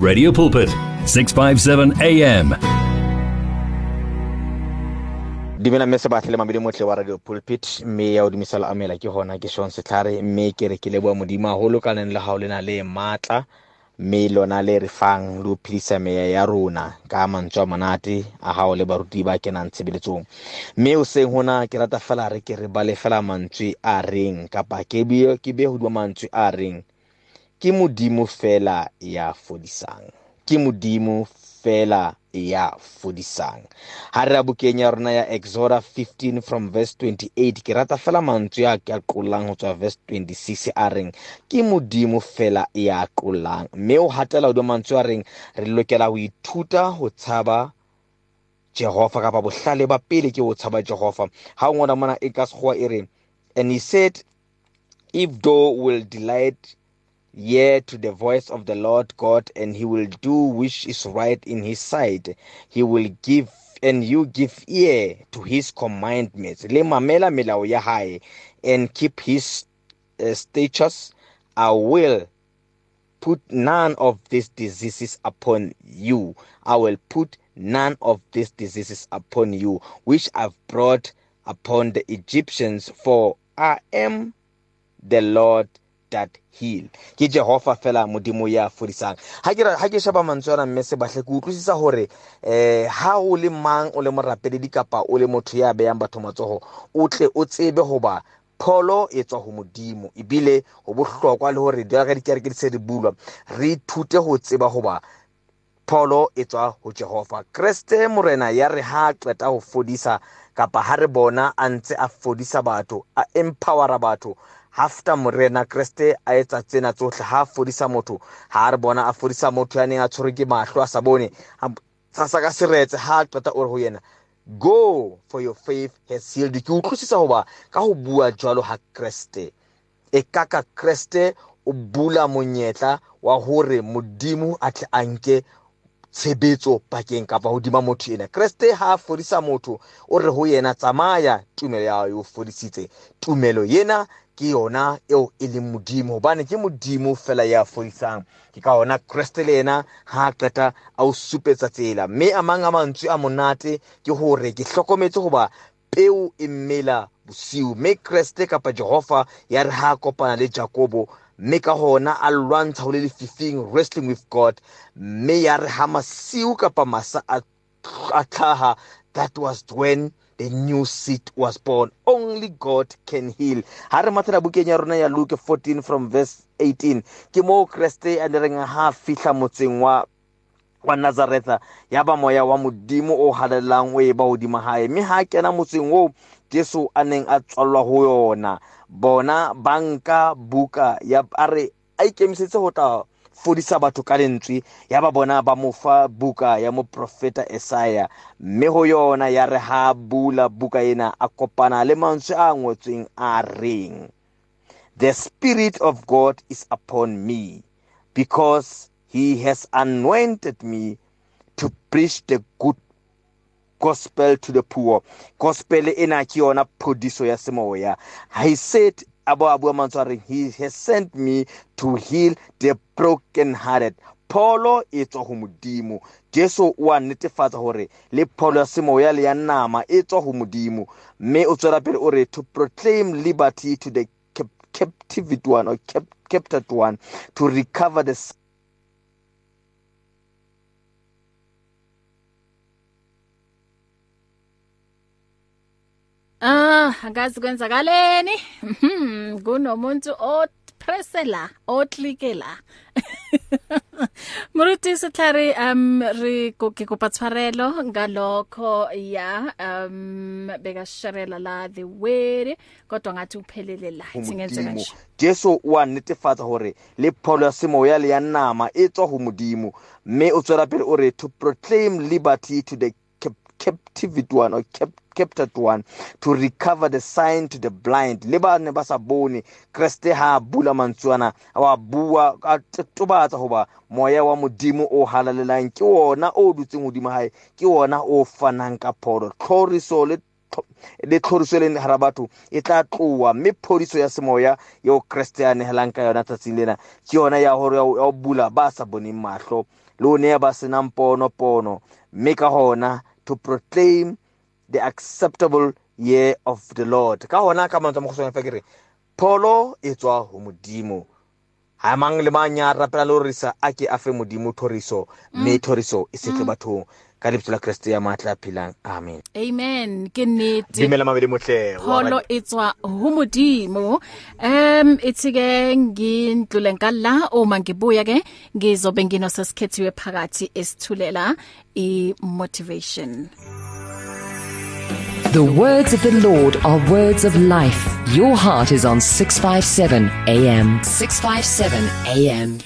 Radio Pulpit 657 AM dumela mme sebatlhe le mamedi motlhe wa radio pulpit. Mme ya o dumisala amela ke gona ke shon setlhare. Mme ke re ke leboa modimo gagolo ka leng le gao le na le maatla mme lona le re fang le go phedisa meya ya rona ka mantswe a monate a gao le baruti ba kenang tshebeletsong. Mme o seng gona ke rata fela re ke re bale fela mantswe a reng kapa ke be godima mantswe a reng? Ke modimo fela ya fodisang. Ke modimo fela ya fodisang. Ha re bukeng ya rona ya exoda 15 from verse 28 ke rata fela mantswe a ke a qollang ho tswa verse 26 a reng ke modimo fela ya qollang mme o hatela hodima mantswe a reng re lokela ho ithuta ho tshaba jehova kapa bohlale ba pele ke ho tshaba jehova. Ha o ngwana mona e ka sekgowa e re and he said if thou will delight Hear to the voice of the Lord God, and he will do which is right in his sight. He will give and you give ear to his commandments. Le mamela melao ya hae and keep his uh, statutes. I will put none of these diseases upon you. I will put none of these diseases upon you, which I've brought upon the Egyptians, for I am the Lord that heal ke jehova fela modimo ya fodisang. Ha ke ha ke sheba mantswe ana mme se bahle ke utlwisisa hore eh ha o le mang o le morapeledi kapa o le motho ya beyang batho matsoho o tle o tsebe hoba pholo e tswa ho modimo. Ebile ho bohlokwa le hore di ka dikereke di se di bulwa. Re ithute ho tseba hoba pholo e tswa ho jehova. Kreste morena ya re ha qeta ho fodisa kapa ha re bona a ntse a fodisa batho a empowera batho hafta morena kreste a etsa tsena tsohle. Ha a fodisa motho ha re bona a fodisa motho ya neng a tshwerwe ke mahlo a sa bone. Sa sa ka seretse ha a qeta o re ho yena go for your faith has healed ke utlwisisa hoba ka ho bua jwalo ha kreste e ka ka kreste o bula monyetla wa hore modimo a tle a nke tshebetso pakeng kapa hodima motho ena. Kreste ha a fodisa motho o re ho yena tsamaya tumelo ya e o fodisitse. Tumelo yena ke yona eo e leng modimo hobane ke modimo fela ya fodisang. Ke ka ona kreste le yena ha qeta a o supetsa tsela. Mme a mang a mantswe a monate ke hore ke hlokometse hoba peo e mmela bosiu. Mme kreste kapa jehova ya re ha kopana le jakobo mme ka hona a lwantsha ho le lefifing wrestling with god. Mme ya re ha masiu kapa masa a tlhaha that was when the new seed was born. Only god can heal. Ha re mathela bukeng ya rona ya luke 14 from verse 18 ke moo kreste a ne reng ha fihla motseng wa wa nazaretha ya ba moya wa modimo o halalelang o e ba hodima hae. Mme ha kena motseng oo jesu a neng a tswallwa ho yona. Bona banka buka ya a re a ikemisetse ho tla fodisa batho ka lentswe. Ya ba bona ba mo fa buka ya moprofeta Esaya mme ho yona ya re ha bula buka ena a kopana le mantswe a ngotsweng a reng? The spirit of God is upon me because he has anointed me to preach the good gospel to the poor. Gospel ena ke yona phodiso ya semoya. I said a bo a bua mantswe a reng he has sent me to heal the broken hearted pholo e tswa ho modimo. Jesu o a netefatsa hore le pholo ya semoya le ya nama e tswa ho modimo. Mme o tswela pele o re to proclaim liberty to the captivity one or captured one to recover the Ah, angazi kwenzakaleni. Mhm, kunomuntu opresse la, oklike la. Muruti setlhare um re go ke kopa tshwarelo ngalokho ya um beka sharela la the word kodwa ngathi uphelele la singenze kanje. Jesu wa netefatsa hore le pholo ya semoya le ya nama e tswa ho modimo mme o tswela pele o re to proclaim liberty to the captivity one or cap captured one to recover the sign to the blind. Le ba ne ba sa bone kreste ha bula mantswana wa bua a tobatsa hoba moya wa modimo o halalelang. Ke ona o dutseng hodimo hae ke ona o fanang ka pholo. Tlhoriso le le tlhoriso le hara batho e tla tloa mme phodiso ya semoya yeo kreste a nehelang ka yona tsatsing lena ke yona ya hore ya o bula ba sa boneng mahlo. Le o ne ba senang pono pono mme ka hona to proclaim the acceptable year of the lord. Ka hona ka mantswe mo go sone fa ke re pholo e tswa ho modimo. Ha mang le mang ya rapela le risa a ke a fe modimo thoriso. Mme mm. thoriso e setle mm. bathong. Ka lebitso la kreste ya maatla philang amen amen ke nnete dumela mabedi motle pholo e tswa ho modimo um ithi ke ngindlule ngala uma ngibuya ke ngizobe nginosesikhethiwe phakathi esithulela i motivation The words of the Lord are words of life. Your heart is on 657 AM. 657 AM.